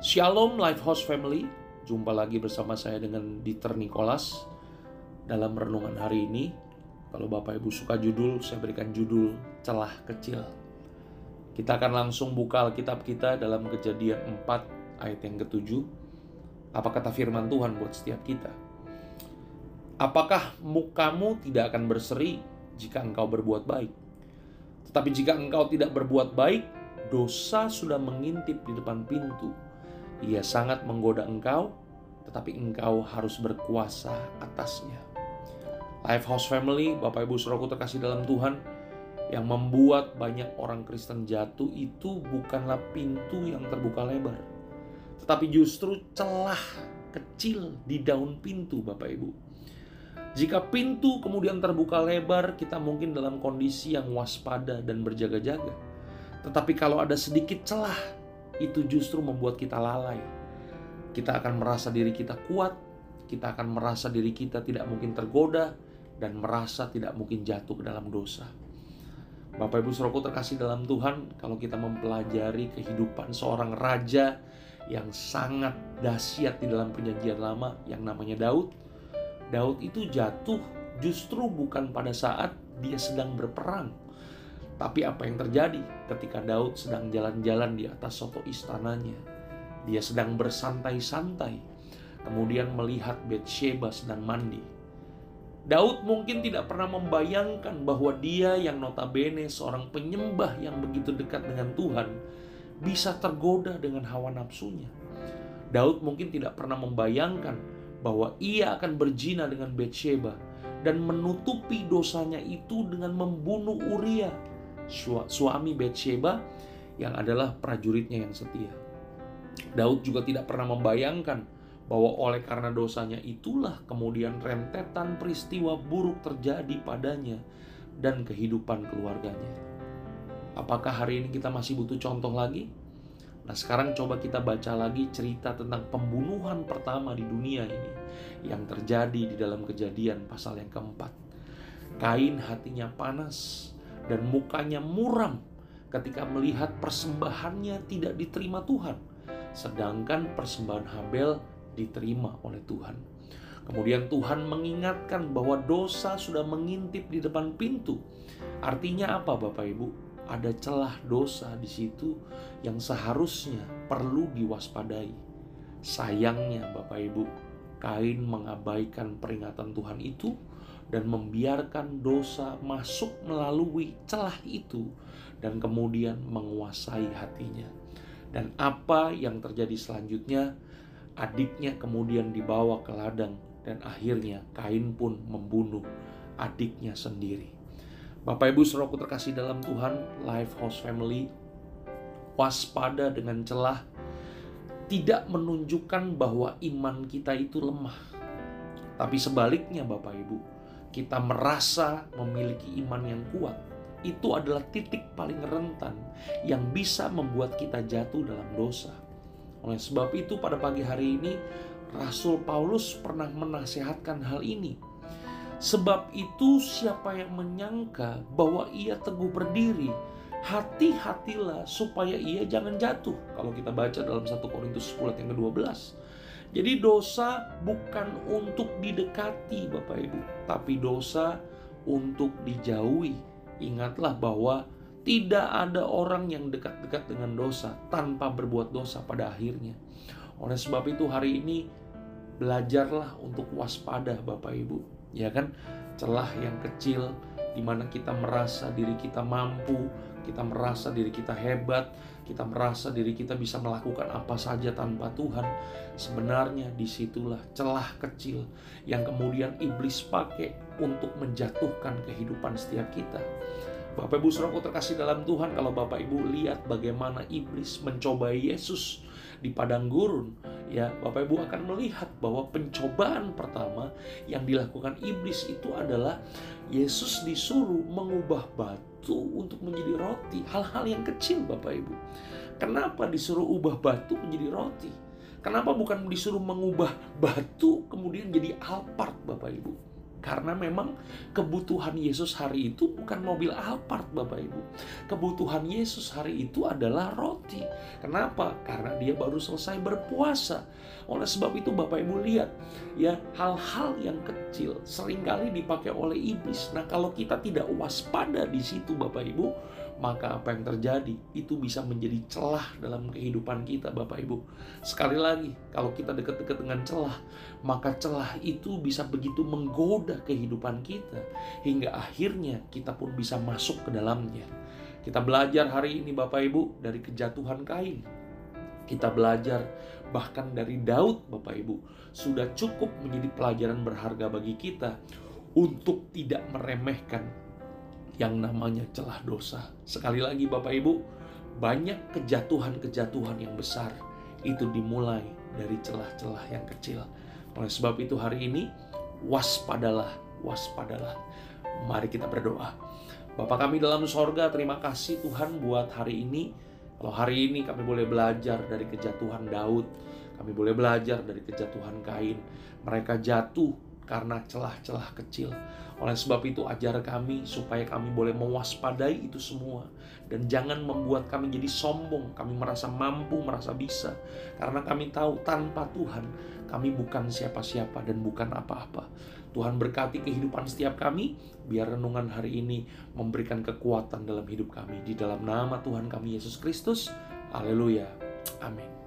Shalom Life House Family, jumpa lagi bersama saya dengan Dieter Nicholas dalam renungan hari ini. Kalau Bapak Ibu suka judul, saya berikan judul Celah Kecil. Kita akan langsung buka Alkitab kita dalam kejadian 4 ayat yang ketujuh. Apa kata firman Tuhan buat setiap kita? Apakah mukamu tidak akan berseri jika engkau berbuat baik? Tetapi jika engkau tidak berbuat baik, dosa sudah mengintip di depan pintu ia sangat menggoda engkau, tetapi engkau harus berkuasa atasnya. Lifehouse Family, Bapak Ibu Saudaraku terkasih dalam Tuhan, yang membuat banyak orang Kristen jatuh itu bukanlah pintu yang terbuka lebar, tetapi justru celah kecil di daun pintu, Bapak Ibu. Jika pintu kemudian terbuka lebar, kita mungkin dalam kondisi yang waspada dan berjaga-jaga. Tetapi kalau ada sedikit celah, itu justru membuat kita lalai. Kita akan merasa diri kita kuat, kita akan merasa diri kita tidak mungkin tergoda, dan merasa tidak mungkin jatuh ke dalam dosa. Bapak Ibu Saudaraku terkasih dalam Tuhan, kalau kita mempelajari kehidupan seorang raja yang sangat dahsyat di dalam perjanjian lama yang namanya Daud, Daud itu jatuh justru bukan pada saat dia sedang berperang, tapi apa yang terjadi ketika Daud sedang jalan-jalan di atas soto istananya? Dia sedang bersantai-santai, kemudian melihat Bathsheba sedang mandi. Daud mungkin tidak pernah membayangkan bahwa dia yang notabene seorang penyembah yang begitu dekat dengan Tuhan bisa tergoda dengan hawa nafsunya. Daud mungkin tidak pernah membayangkan bahwa ia akan berzina dengan Bathsheba dan menutupi dosanya itu dengan membunuh Uria suami Bathsheba yang adalah prajuritnya yang setia. Daud juga tidak pernah membayangkan bahwa oleh karena dosanya itulah kemudian rentetan peristiwa buruk terjadi padanya dan kehidupan keluarganya. Apakah hari ini kita masih butuh contoh lagi? Nah, sekarang coba kita baca lagi cerita tentang pembunuhan pertama di dunia ini yang terjadi di dalam Kejadian pasal yang keempat. Kain hatinya panas dan mukanya muram ketika melihat persembahannya tidak diterima Tuhan, sedangkan persembahan Habel diterima oleh Tuhan. Kemudian Tuhan mengingatkan bahwa dosa sudah mengintip di depan pintu. Artinya apa Bapak Ibu? Ada celah dosa di situ yang seharusnya perlu diwaspadai. Sayangnya Bapak Ibu, Kain mengabaikan peringatan Tuhan itu dan membiarkan dosa masuk melalui celah itu dan kemudian menguasai hatinya. Dan apa yang terjadi selanjutnya? Adiknya kemudian dibawa ke ladang dan akhirnya Kain pun membunuh adiknya sendiri. Bapak Ibu Saudaraku terkasih dalam Tuhan, Life House Family waspada dengan celah tidak menunjukkan bahwa iman kita itu lemah. Tapi sebaliknya Bapak Ibu, kita merasa memiliki iman yang kuat, itu adalah titik paling rentan yang bisa membuat kita jatuh dalam dosa. Oleh sebab itu, pada pagi hari ini, Rasul Paulus pernah menasehatkan hal ini. Sebab itu, siapa yang menyangka bahwa ia teguh berdiri, hati-hatilah supaya ia jangan jatuh. Kalau kita baca dalam 1 Korintus 10 yang ke-12. Jadi dosa bukan untuk didekati Bapak Ibu, tapi dosa untuk dijauhi. Ingatlah bahwa tidak ada orang yang dekat-dekat dengan dosa tanpa berbuat dosa pada akhirnya. Oleh sebab itu hari ini belajarlah untuk waspada Bapak Ibu. Ya kan? Celah yang kecil di mana kita merasa diri kita mampu, kita merasa diri kita hebat, kita merasa diri kita bisa melakukan apa saja tanpa Tuhan. Sebenarnya di situlah celah kecil yang kemudian iblis pakai untuk menjatuhkan kehidupan setiap kita. Bapak Ibu Saudaraku terkasih dalam Tuhan, kalau Bapak Ibu lihat bagaimana iblis mencobai Yesus di padang gurun, ya Bapak Ibu akan melihat bahwa pencobaan pertama yang dilakukan iblis itu adalah Yesus disuruh mengubah batu untuk menjadi roti. Hal-hal yang kecil Bapak Ibu. Kenapa disuruh ubah batu menjadi roti? Kenapa bukan disuruh mengubah batu kemudian jadi alpart Bapak Ibu? Karena memang kebutuhan Yesus hari itu bukan mobil Alphard Bapak Ibu. Kebutuhan Yesus hari itu adalah roti. Kenapa? Karena dia baru selesai berpuasa. Oleh sebab itu Bapak Ibu lihat ya hal-hal yang kecil sering kali dipakai oleh iblis. Nah, kalau kita tidak waspada di situ Bapak Ibu, maka apa yang terjadi itu bisa menjadi celah dalam kehidupan kita Bapak Ibu. Sekali lagi, kalau kita dekat-dekat dengan celah, maka celah itu bisa begitu menggoda kehidupan kita hingga akhirnya kita pun bisa masuk ke dalamnya. Kita belajar hari ini Bapak Ibu dari kejatuhan Kain. Kita belajar bahkan dari Daud Bapak Ibu sudah cukup menjadi pelajaran berharga bagi kita untuk tidak meremehkan yang namanya celah dosa. Sekali lagi Bapak Ibu, banyak kejatuhan-kejatuhan yang besar itu dimulai dari celah-celah yang kecil. Oleh sebab itu hari ini waspadalah, waspadalah. Mari kita berdoa. Bapak kami dalam sorga, terima kasih Tuhan buat hari ini. Kalau hari ini kami boleh belajar dari kejatuhan Daud, kami boleh belajar dari kejatuhan Kain. Mereka jatuh karena celah-celah kecil. Oleh sebab itu ajar kami supaya kami boleh mewaspadai itu semua dan jangan membuat kami jadi sombong, kami merasa mampu, merasa bisa. Karena kami tahu tanpa Tuhan kami bukan siapa-siapa dan bukan apa-apa. Tuhan berkati kehidupan setiap kami, biar renungan hari ini memberikan kekuatan dalam hidup kami. Di dalam nama Tuhan kami Yesus Kristus, haleluya, amin.